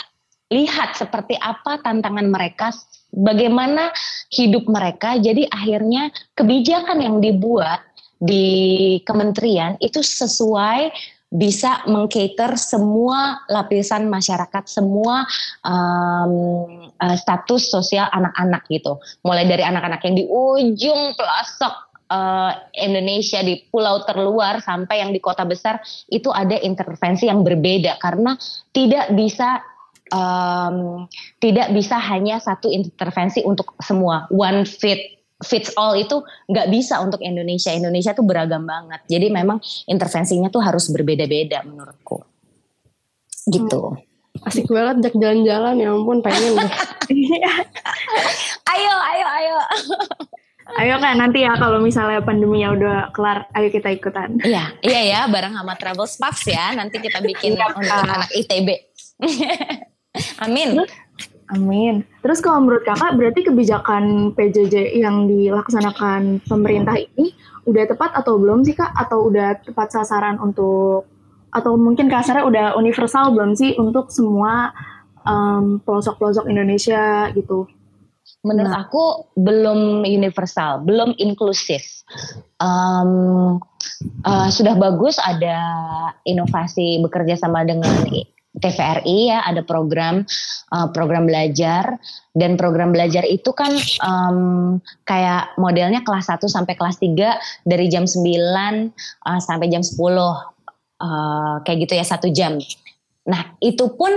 lihat seperti apa tantangan mereka, bagaimana hidup mereka. Jadi akhirnya kebijakan yang dibuat di kementerian itu sesuai bisa mengcater semua lapisan masyarakat, semua um, uh, status sosial anak-anak gitu. Mulai dari anak-anak yang di ujung pelosok uh, Indonesia di pulau terluar sampai yang di kota besar itu ada intervensi yang berbeda karena tidak bisa um, tidak bisa hanya satu intervensi untuk semua one fit fits all itu nggak bisa untuk Indonesia. Indonesia tuh beragam banget. Jadi memang intervensinya tuh harus berbeda-beda menurutku. Gitu. Asik banget jak jalan-jalan ya ampun pengen deh. ayo ayo ayo. Ayo kan nanti ya kalau misalnya pandeminya udah kelar, ayo kita ikutan. iya iya ya bareng sama Travel Sparks ya. Nanti kita bikin untuk anak ITB amin Amin. Terus kalau menurut kakak, berarti kebijakan PJJ yang dilaksanakan pemerintah ini udah tepat atau belum sih kak? Atau udah tepat sasaran untuk, atau mungkin kasarnya udah universal belum sih untuk semua em, pelosok-pelosok Indonesia gitu? menurut Nah. aku belum universal, belum inklusif. Em, eh, sudah bagus ada inovasi bekerja sama dengan TVRI ya, ada program eh, program belajar dan program belajar itu kan em, kayak modelnya kelas 1 sampai kelas 3 dari jam 9 eh, sampai jam 10 eh, kayak gitu ya satu jam. Nah itu pun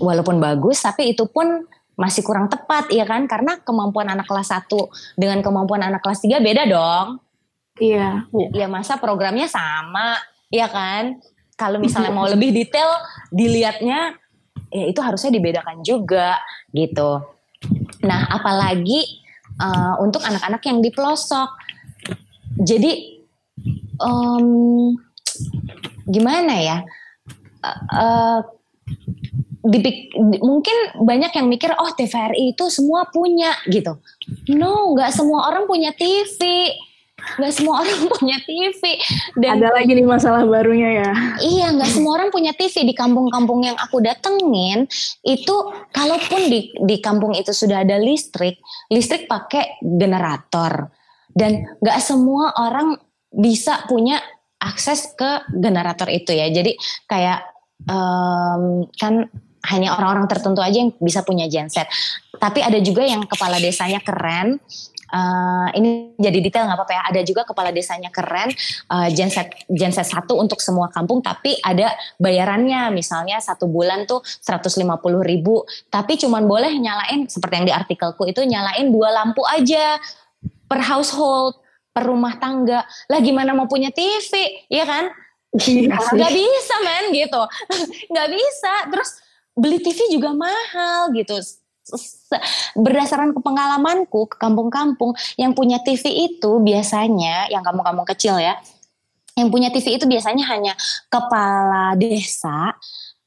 walaupun bagus tapi itu pun masih kurang tepat ya kan karena kemampuan anak kelas 1 dengan kemampuan anak kelas 3 beda dong. Iya. Ya masa programnya sama ya kan? Kalau misalnya mau lebih detail dilihatnya ya itu harusnya dibedakan juga gitu. Nah, apalagi eh, untuk anak-anak yang di pelosok. Jadi em, gimana ya? Eh, eh, dipik- di- mungkin banyak yang mikir oh TVRI itu semua punya gitu. No, nggak semua orang punya TV. Nggak semua orang punya TV. Dan Ada lagi nih masalah barunya ya. Iya, nggak semua orang punya TV di kampung-kampung yang aku datengin. Itu kalaupun di di kampung itu sudah ada listrik, listrik pakai generator. Dan nggak semua orang bisa punya akses ke generator itu ya. Jadi kayak um, kan hanya orang-orang tertentu aja yang bisa punya genset. Tapi ada juga yang kepala desanya keren. Uh, ini jadi detail nggak apa-apa ya. Ada juga kepala desanya keren, uh, genset genset satu untuk semua kampung, tapi ada bayarannya. Misalnya satu bulan tuh 150 ribu, tapi cuman boleh nyalain seperti yang di artikelku itu nyalain dua lampu aja per household, per rumah tangga. Lah gimana mau punya TV, ya kan? Iya. Gak bisa men gitu, nggak bisa. Terus beli TV juga mahal gitu. Berdasarkan pengalamanku ke kampung-kampung yang punya TV itu biasanya yang kampung-kampung kecil ya, yang punya TV itu biasanya hanya kepala desa,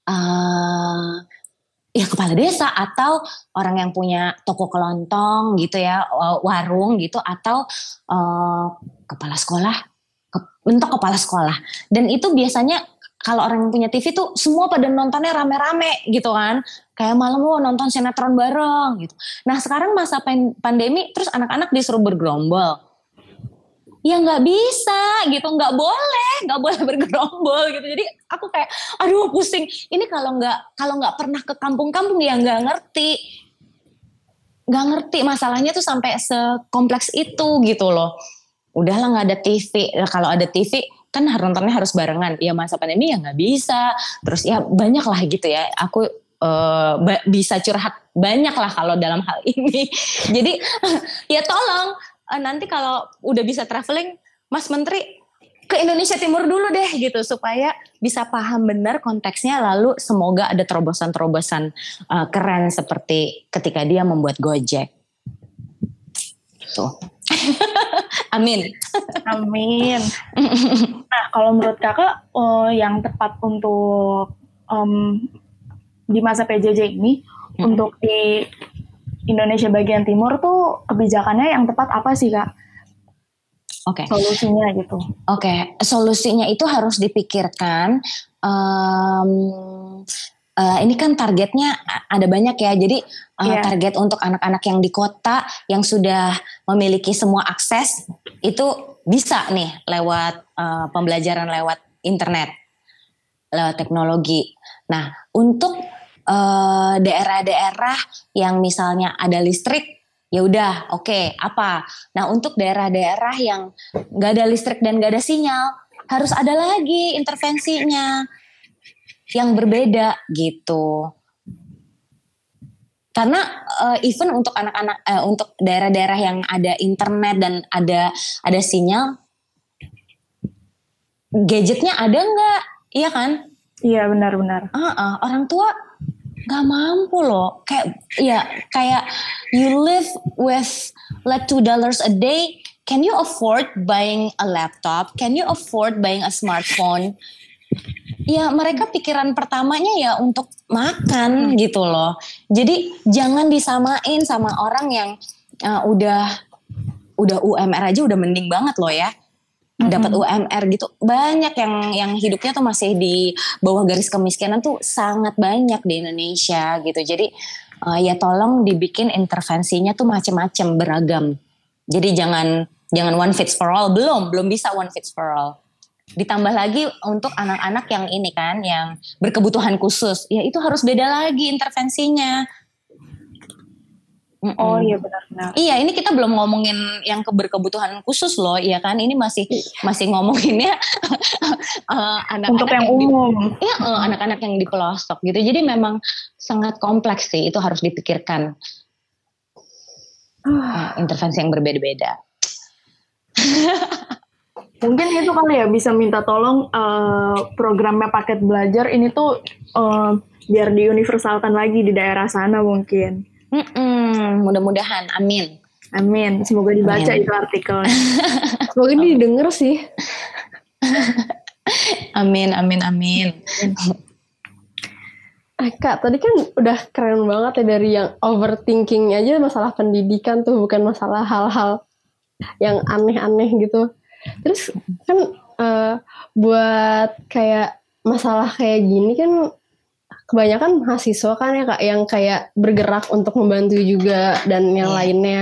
eh ya kepala desa atau orang yang punya toko kelontong gitu ya, wa- warung gitu atau eh, kepala sekolah, ke- bentuk kepala sekolah. Dan itu biasanya kalau orang yang punya TV tuh semua pada nontonnya rame-rame gitu kan. Kayak malam mau nonton sinetron bareng gitu. Nah sekarang masa pan- pandemi terus anak-anak disuruh bergerombol. Ya nggak bisa gitu, nggak boleh, nggak boleh bergerombol gitu. Jadi aku kayak, aduh pusing. Ini kalau nggak kalau nggak pernah ke kampung-kampung ya nggak ngerti, nggak ngerti masalahnya tuh sampai sekompleks itu gitu loh. Udahlah nggak ada TV. Nah, kalau ada TV kan nontonnya harus barengan. Ya masa pandemi ya nggak bisa. Terus ya banyak lah gitu ya. Aku ba- bisa curhat banyak lah kalau dalam hal ini. Jadi ya tolong eh, nanti kalau udah bisa traveling, Mas Menteri ke Indonesia Timur dulu deh gitu supaya bisa paham benar konteksnya lalu semoga ada terobosan-terobosan eh, keren seperti ketika dia membuat Gojek. Tuh. Amin. Amin. Nah, kalau menurut kakak eh, yang tepat untuk em, di masa PJJ ini Mm-mm. untuk di Indonesia bagian timur tuh kebijakannya yang tepat apa sih kak? Oke. Solusinya gitu. Oke, solusinya itu harus dipikirkan. em, eh, ini kan targetnya ada banyak ya. Jadi eh, Iya. target untuk anak-anak yang di kota yang sudah memiliki semua akses itu bisa nih lewat eh, pembelajaran lewat internet, lewat teknologi. Nah, untuk daerah-daerah yang misalnya ada listrik ya udah oke apa nah untuk daerah-daerah yang nggak ada listrik dan nggak ada sinyal harus ada lagi intervensinya yang berbeda gitu karena eh, even untuk anak-anak eh, untuk daerah-daerah yang ada internet dan ada ada sinyal gadgetnya ada nggak iya kan Iya benar-benar. Ah, ah, orang tua nggak mampu loh. Kayak ya kayak you live with like two dollars a day. Can you afford buying a laptop? Can you afford buying a smartphone? Ya mereka pikiran pertamanya ya untuk makan gitu loh. Jadi jangan disamain sama orang yang uh, udah udah UMR aja udah mending banget loh ya. Dapat UMR gitu. Banyak yang yang hidupnya tuh masih di bawah garis kemiskinan tuh sangat banyak di Indonesia gitu. Jadi eh, ya tolong dibikin intervensinya tuh macem-macem beragam. Jadi jangan jangan one fits for all. Belum belum bisa one fits for all ditambah lagi untuk anak-anak yang ini kan yang berkebutuhan khusus ya itu harus beda lagi intervensinya Mm-mm. Oh iya benar-benar. Iya, ini kita belum ngomongin yang ke- berkebutuhan khusus loh, ya kan? Ini masih masih ngomonginnya eh, anak-anak Untuk yang di- umum. Iya, eh, anak-anak yang di pelosok gitu. Jadi memang sangat kompleks sih, itu harus dipikirkan eh, intervensi yang berbeda-beda. Mungkin itu kali ya bisa minta tolong eh, programnya paket belajar ini tuh eh, biar diuniversalkan lagi di daerah sana mungkin. Mm-mm, mudah-mudahan, amin. Amin. Semoga dibaca Amin. itu artikelnya. Semoga ini didengar sih. Amin, amin, amin. Eh, Kak, tadi kan udah keren banget ya dari yang overthinking aja masalah pendidikan tuh bukan masalah hal-hal yang aneh-aneh gitu. Terus kan eh, buat kayak masalah kayak gini kan kebanyakan mahasiswa kan ya kak yang kayak bergerak untuk membantu juga dan yang Iya. lainnya.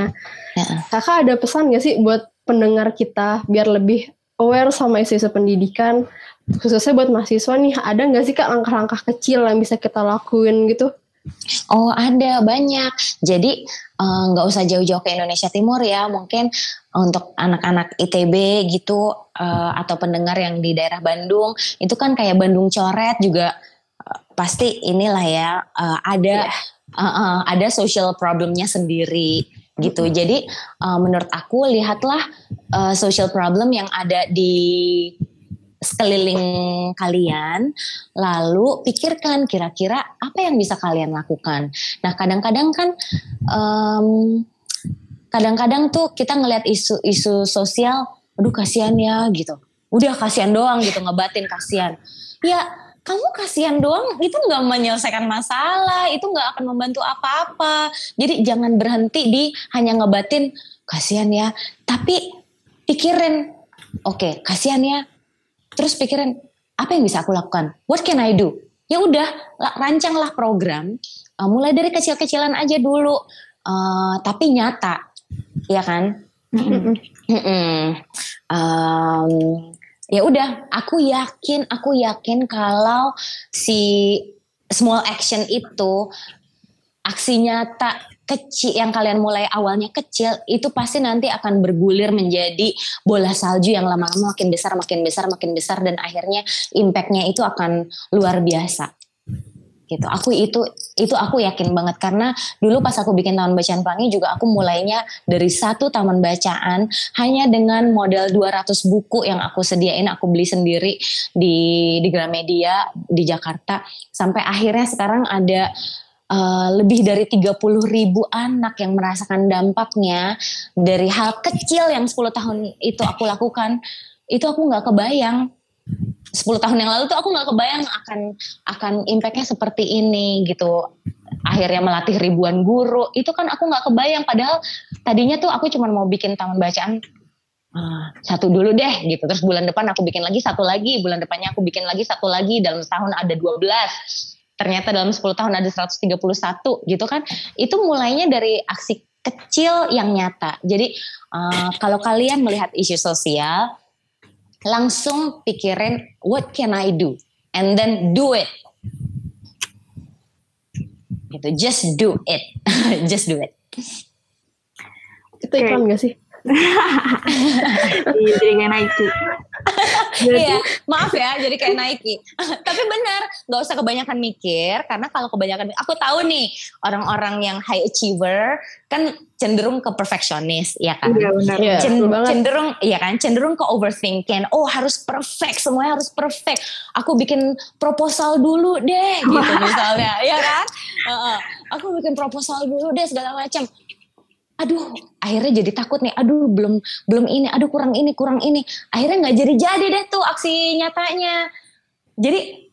Ya. Kakak ada pesan gak sih buat pendengar kita biar lebih aware sama isu-isu pendidikan, khususnya buat mahasiswa nih, ada nggak sih kak langkah-langkah kecil yang bisa kita lakuin gitu? Oh ada banyak. Jadi eh, nggak uh, usah jauh-jauh ke Indonesia Timur ya. Mungkin untuk anak-anak ITB gitu uh, atau pendengar yang di daerah Bandung itu kan kayak Bandung coret juga uh, pasti inilah ya uh, ada yeah. uh, uh, ada social problemnya sendiri gitu. Jadi uh, menurut aku lihatlah uh, social problem yang ada di sekeliling kalian, lalu pikirkan kira-kira apa yang bisa kalian lakukan. Nah, kadang-kadang kan, kadang kadang-kadang tuh kita ngelihat isu-isu sosial, aduh kasihan ya gitu. Udah kasihan doang gitu, ngebatin kasihan. Ya, kamu kasihan doang itu nggak menyelesaikan masalah, itu nggak akan membantu apa-apa. Jadi jangan berhenti di hanya ngebatin kasihan ya, tapi pikirin, oke okay, kasihan ya, terus pikirin apa yang bisa aku lakukan? What can I do? Ya udah rancanglah program. Uh, mulai dari kecil-kecilan aja dulu. Uh, tapi nyata ya kan? Um, ya udah aku yakin aku yakin kalau si small action itu aksi nyata kecil yang kalian mulai awalnya kecil itu pasti nanti akan bergulir menjadi bola salju yang lama-lama makin besar makin besar makin besar dan akhirnya impactnya itu akan luar biasa. Gitu. Aku itu itu aku yakin banget karena dulu pas aku bikin taman bacaan pelangi juga aku mulainya dari satu taman bacaan hanya dengan model 200 buku yang aku sediain aku beli sendiri di di Gramedia di Jakarta. Sampai akhirnya sekarang ada uh, lebih dari 30 ribu anak yang merasakan dampaknya dari hal kecil yang 10 tahun itu aku lakukan itu aku nggak kebayang. 10 tahun yang lalu tuh aku nggak kebayang akan akan impactnya seperti ini gitu. Akhirnya melatih ribuan guru itu kan aku nggak kebayang. Padahal tadinya tuh aku cuma mau bikin taman bacaan uh, satu dulu deh gitu. Terus bulan depan aku bikin lagi satu lagi bulan depannya aku bikin lagi satu lagi dalam setahun ada 12 ternyata dalam 10 tahun ada 131 gitu kan itu mulainya dari aksi kecil yang nyata. Jadi uh, kalau kalian melihat isu sosial langsung pikirin what can I do? And then do it. Gitu just do it. Just do it. Itu iklan gak sih jadi kayak Nike. Iya, maaf ya, jadi kayak Nike. Tapi benar, gak usah kebanyakan mikir, karena kalau kebanyakan, aku tahu nih orang-orang yang high achiever kan cenderung ke perfectionist, ya kan? Iya benar. Yeah, cenderung, iya kan? Cenderung ke overthinking. Oh harus perfect, semuanya harus perfect. Aku bikin proposal dulu deh, gitu misalnya, ya kan? Uh -uh. Aku bikin proposal dulu deh segala macam aduh akhirnya jadi takut nih. Aduh belum belum ini. Aduh kurang ini kurang ini. Akhirnya nggak jadi jadi deh tuh aksi nyatanya. Jadi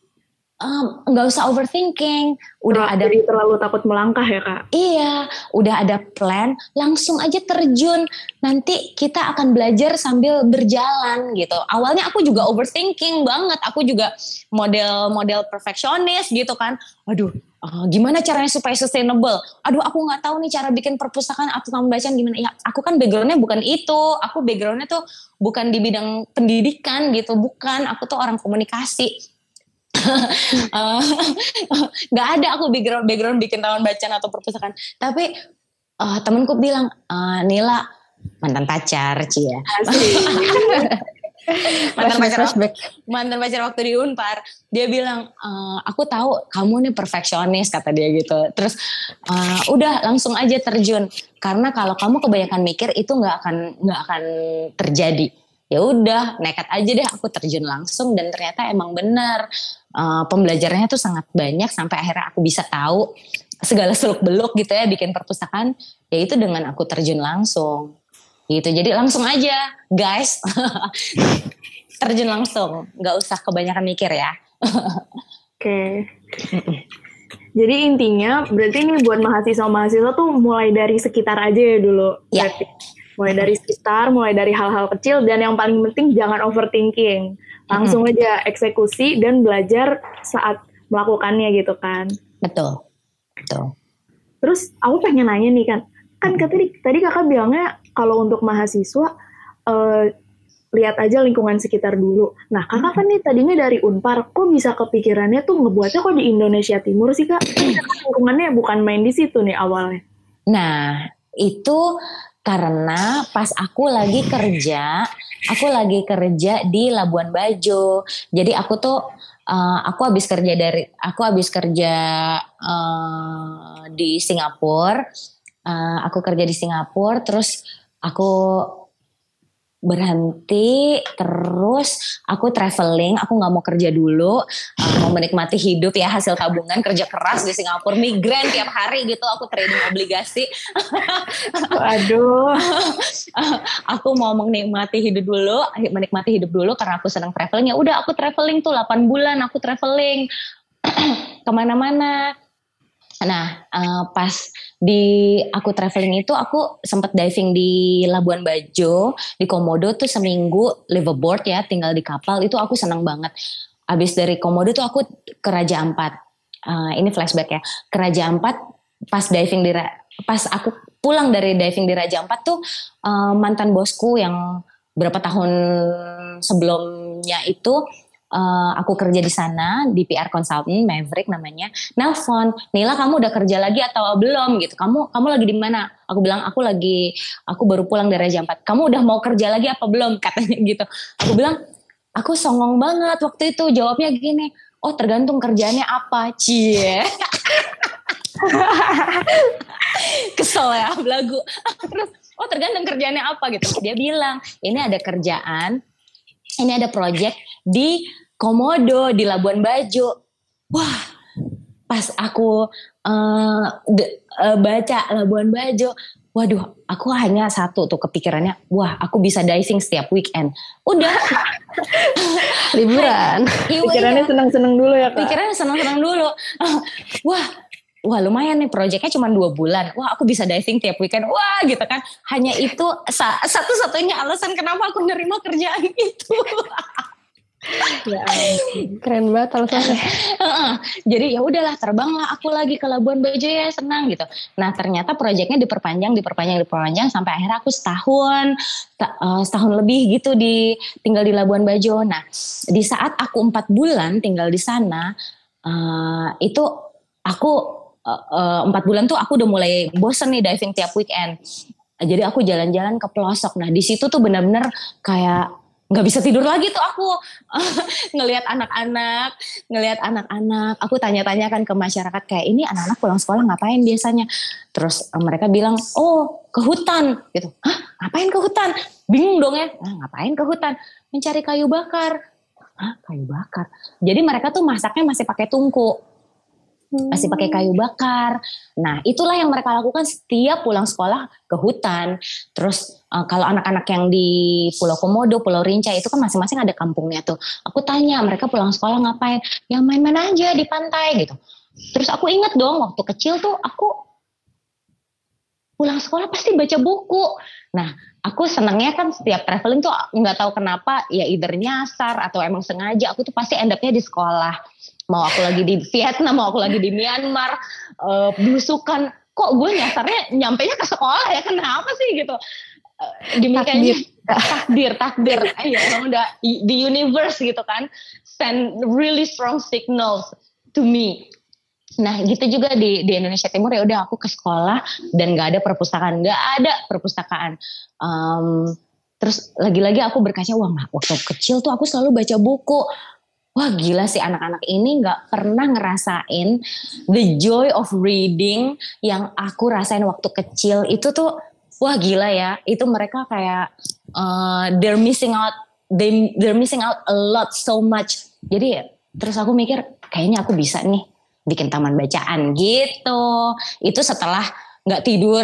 nggak um, usah overthinking. Udah nah, ada jadi terlalu takut melangkah ya kak? Iya udah ada plan langsung aja terjun. Nanti kita akan belajar sambil berjalan gitu. Awalnya aku juga overthinking banget. Aku juga model-model perfeksionis gitu kan. Aduh uh, gimana caranya supaya sustainable? Aduh aku nggak tahu nih cara bikin perpustakaan atau taman bacaan gimana. Ya aku kan backgroundnya bukan itu. Aku backgroundnya tuh bukan di bidang pendidikan gitu bukan. Aku tuh orang komunikasi. Eh, nggak ada aku background background bikin taman bacaan atau perpustakaan. Tapi uh, temanku bilang uh, Nila mantan pacar cia mantan pacar flashback. mantan pacar waktu di Unpar dia bilang uh, aku tahu kamu nih perfeksionis kata dia gitu. Terus uh, udah langsung aja terjun. Karena kalau kamu kebanyakan mikir itu nggak akan nggak akan terjadi. Ya udah nekat aja deh aku terjun langsung. Dan ternyata emang benar. Uh, pembelajarannya tuh sangat banyak sampai akhirnya aku bisa tahu segala seluk beluk gitu ya bikin perpustakaan. Yaitu dengan aku terjun langsung gitu. Jadi langsung aja guys. Terjun langsung. Nggak usah kebanyakan mikir ya. Oke. Okay. jadi intinya berarti ini buat mahasiswa-mahasiswa tuh mulai dari sekitar aja ya dulu. Ya. mulai dari sekitar mulai dari hal-hal kecil dan yang paling penting jangan overthinking. Langsung mm-hmm. aja eksekusi dan belajar saat melakukannya gitu kan. Betul. Betul. Terus aku pengen nanya nih kan kan tadi tadi kakak bilangnya kalau untuk mahasiswa uh, lihat aja lingkungan sekitar dulu. Nah, kakak kan nih tadinya dari Unpar, kok bisa kepikirannya tuh ngebuatnya kok di Indonesia Timur sih kak? Lingkungannya bukan main di situ nih awalnya. Nah, itu karena pas aku lagi kerja, aku lagi kerja di Labuan Bajo. Jadi aku tuh uh, aku habis kerja dari aku habis kerja uh, di Singapura. Uh, aku kerja di Singapura, terus aku berhenti terus aku traveling aku nggak mau kerja dulu uh, mau menikmati hidup ya hasil tabungan kerja keras di Singapura migran tiap hari gitu aku trading obligasi. Aduh aku mau menikmati hidup dulu menikmati hidup dulu karena aku senang traveling. Ya udah aku traveling tuh 8 bulan aku traveling. Ke mana-mana Nah, uh, pas di aku traveling itu aku sempat diving di Labuan Bajo, di Komodo tuh seminggu liveaboard ya, tinggal di kapal itu aku senang banget. Abis dari Komodo tuh aku ke Raja Ampat. Uh, ini flashback ya. Ke Raja Ampat pas diving di pas aku pulang dari diving di Raja Ampat tuh uh, mantan bosku yang berapa tahun sebelumnya itu uh, aku kerja di sana di PR consultant Maverick namanya. Nelfon Nila kamu udah kerja lagi atau belum? Gitu. Kamu kamu lagi di mana? Aku bilang aku lagi aku baru pulang dari jam 4 kamu udah mau kerja lagi apa belum? Katanya gitu. Aku bilang aku songong banget waktu itu. Jawabnya gini oh tergantung kerjanya apa cie. Kesel ya belagu. Terus oh tergantung kerjanya apa? Gitu. Dia bilang ini ada kerjaan ini ada project di Komodo di Labuan Bajo. Wah, pas aku uh, de, uh, baca Labuan Bajo, waduh, aku hanya satu tuh kepikirannya, wah, aku bisa diving setiap weekend. Udah. Liburan. Iya, Pikirannya senang-senang dulu ya, Kak. Pikirannya senang-senang dulu. wah, wah lumayan nih proyeknya cuma dua bulan wah aku bisa diving tiap weekend wah gitu kan hanya itu satu-satunya alasan kenapa aku nerima kerjaan itu ya, keren banget alasannya. Jadi ya udahlah terbanglah aku lagi ke Labuan Bajo ya senang gitu. Nah ternyata proyeknya diperpanjang, diperpanjang, diperpanjang sampai akhirnya aku setahun, uh, setahun lebih gitu di tinggal di Labuan Bajo. Nah di saat aku empat bulan tinggal di sana, uh, itu aku empat uh, bulan tuh aku udah mulai bosen nih diving tiap weekend. Jadi aku jalan-jalan ke pelosok. Nah di situ tuh benar-benar kayak nggak bisa tidur lagi tuh aku ngelihat anak-anak, ngelihat anak-anak. Aku tanya-tanya kan ke masyarakat kayak ini anak-anak pulang sekolah ngapain biasanya? Terus uh, mereka bilang, oh ke hutan gitu. Hah ngapain ke hutan? Bingung dong ya. Nah, ngapain ke hutan? Mencari kayu bakar. Hah kayu bakar? Jadi mereka tuh masaknya masih pakai tungku masih pakai kayu bakar. Nah, itulah yang mereka lakukan setiap pulang sekolah ke hutan. Terus uh, kalau anak-anak yang di Pulau Komodo, Pulau Rinca itu kan masing-masing ada kampungnya tuh. Aku tanya mereka pulang sekolah ngapain? Yang main-main aja di pantai gitu. Terus aku inget dong waktu kecil tuh aku pulang sekolah pasti baca buku. Nah, aku senangnya kan setiap traveling tuh nggak tahu kenapa ya either nyasar atau emang sengaja aku tuh pasti end up-nya di sekolah. Mau aku lagi di Vietnam mau aku lagi di Myanmar uh, belusukan. Kok gue nyasarnya nyampe nya ke sekolah ya? Kenapa sih gitu? Uh, demikiannya takdir. takdir ya udah the universe gitu kan. Send really strong signals to me Nah gitu juga di di Indonesia Timur ya udah aku ke sekolah dan nggak ada perpustakaan. Nggak ada perpustakaan. Um, terus lagi-lagi aku berkaca wah waktu kecil tuh aku selalu baca buku. Wah gila sih anak-anak ini nggak pernah ngerasain the joy of reading yang aku rasain waktu kecil. Itu tuh wah gila ya. Itu mereka kayak uh, they're missing out they they're missing out a lot so much. Jadi terus aku mikir kayaknya aku bisa nih bikin taman bacaan gitu. Itu setelah nggak tidur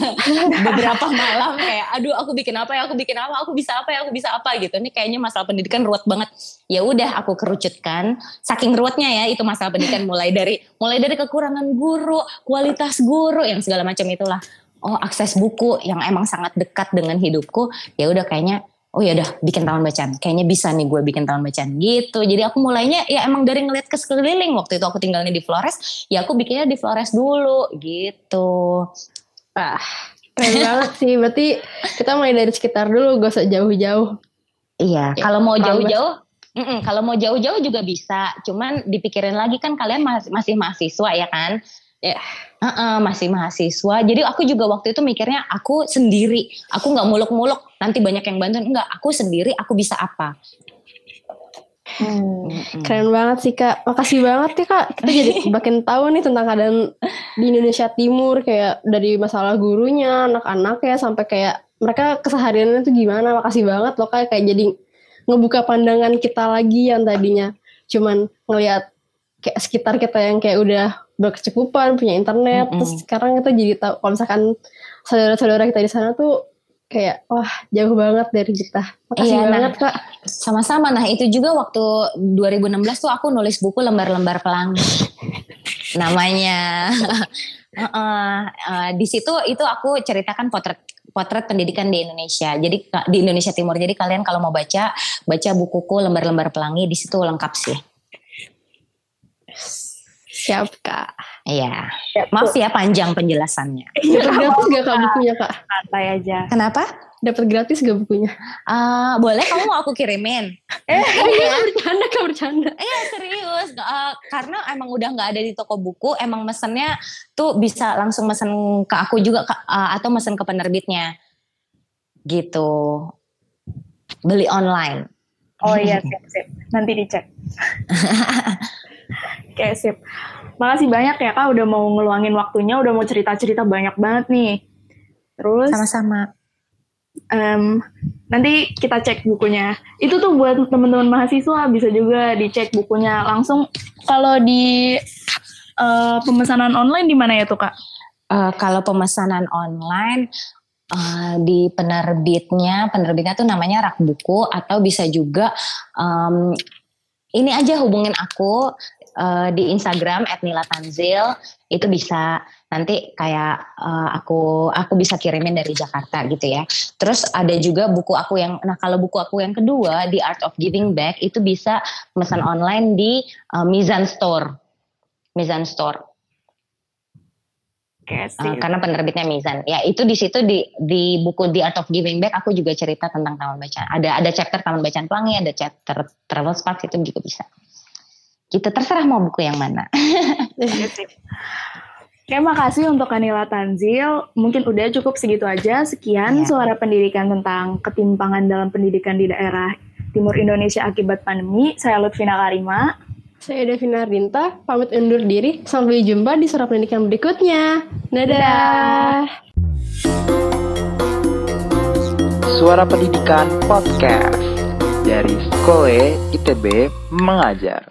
beberapa malam kayak aduh aku bikin apa ya? Aku bikin apa? Aku bisa apa ya? Aku bisa apa? Gitu. Ini kayaknya masalah pendidikan ruwet banget. Ya udah aku kerucutkan. Saking ruwetnya ya itu masalah pendidikan. Mulai dari mulai dari kekurangan guru kualitas guru yang segala macam itulah. Oh akses buku yang emang sangat dekat dengan hidupku ya udah kayaknya oh ya udah bikin taman bacaan. Kayaknya bisa nih gue bikin taman bacaan gitu. Jadi aku mulainya ya emang dari ngeliat ke sekeliling. Waktu itu aku tinggalnya di Flores ya aku bikinnya di Flores dulu gitu. Ah. Keren banget sih. Berarti kita mulai dari sekitar dulu gak usah jauh-jauh. Iya, Ya, kalau mau jauh-jauh, mm-mm, kalau mau jauh-jauh juga bisa. Cuman dipikirin lagi kan kalian mas- masih mahasiswa ya kan? Ya, uh-uh, masih mahasiswa. Jadi aku juga waktu itu mikirnya aku sendiri. Aku nggak muluk-muluk. Nanti banyak yang bantuin. Enggak, aku sendiri. Aku bisa apa? Hmm. Keren banget sih kak. Makasih banget ya kak. Kita jadi makin tahu nih tentang keadaan di Indonesia Timur kayak dari masalah gurunya, anak-anaknya sampai kayak mereka kesehariannya tuh gimana. Makasih banget loh kak. Kayak jadi ngebuka pandangan kita lagi yang tadinya cuman ngelihat kayak sekitar kita yang kayak udah berkecukupan punya internet. Mm-mm. Terus sekarang kita jadi tahu kalau misalkan saudara-saudara kita di sana tuh kayak wah jauh banget dari kita. Makasih Iya, nah. banget kak. Sama-sama. Nah itu juga waktu 2016 tuh aku nulis buku lembar-lembar pelangi. Namanya. Heeh, eh, di situ itu aku ceritakan potret potret pendidikan di Indonesia. Jadi di Indonesia Timur. Jadi kalian kalau mau baca, baca bukuku lembar-lembar pelangi di situ lengkap sih. Siap kak. Iya. Maaf ya panjang penjelasannya. Dapat gratis gak kak bukunya kak? santai aja. Kenapa? Dapat gratis gak bukunya? Eh, boleh kamu mau aku kirimin? Eh, iya, bercanda kak bercanda. Iya serius, Eh, karena emang udah nggak ada di toko buku, emang mesennya tuh bisa langsung mesen ke aku juga Kak, eh, atau mesen ke penerbitnya, gitu. Beli online. Oh iya sip sip. Nanti dicek. Oke sip. Makasih banyak ya kak udah mau ngeluangin waktunya, udah mau cerita-cerita banyak banget nih. Terus Sama-sama. em, nanti kita cek bukunya. Itu tuh buat teman-teman mahasiswa bisa juga dicek bukunya langsung. Kalau di eh, pemesanan online di mana ya tuh kak? Eh, kalau pemesanan online eh, di penerbitnya, penerbitnya tuh namanya rak buku atau bisa juga em, ini aja hubungin aku eh, di Instagram @nilatanzil itu bisa nanti kayak eh, aku aku bisa kirimin dari Jakarta gitu ya. Terus ada juga buku aku yang nah kalau buku aku yang kedua The Art of Giving Back itu bisa pesan online di eh, Mizan Store. Mizan Store. Uh, karena penerbitnya Mizan. Ya itu di situ di di buku The Art of Giving Back aku juga cerita tentang taman bacaan. Ada ada chapter taman bacaan pelangi, ada chapter Travel Spark itu juga bisa. Gitu terserah mau buku yang mana. Oke, makasih untuk Kanila Tanzil. Mungkin udah cukup segitu aja. Sekian Ya. suara pendidikan tentang ketimpangan dalam pendidikan di daerah Timur Indonesia akibat pandemi. Saya Lutfina Karima. Saya Devina Rinta, pamit undur diri. Sampai jumpa di suara pendidikan berikutnya. Dadah. Suara Pendidikan Podcast dari Skoe ITB Mengajar.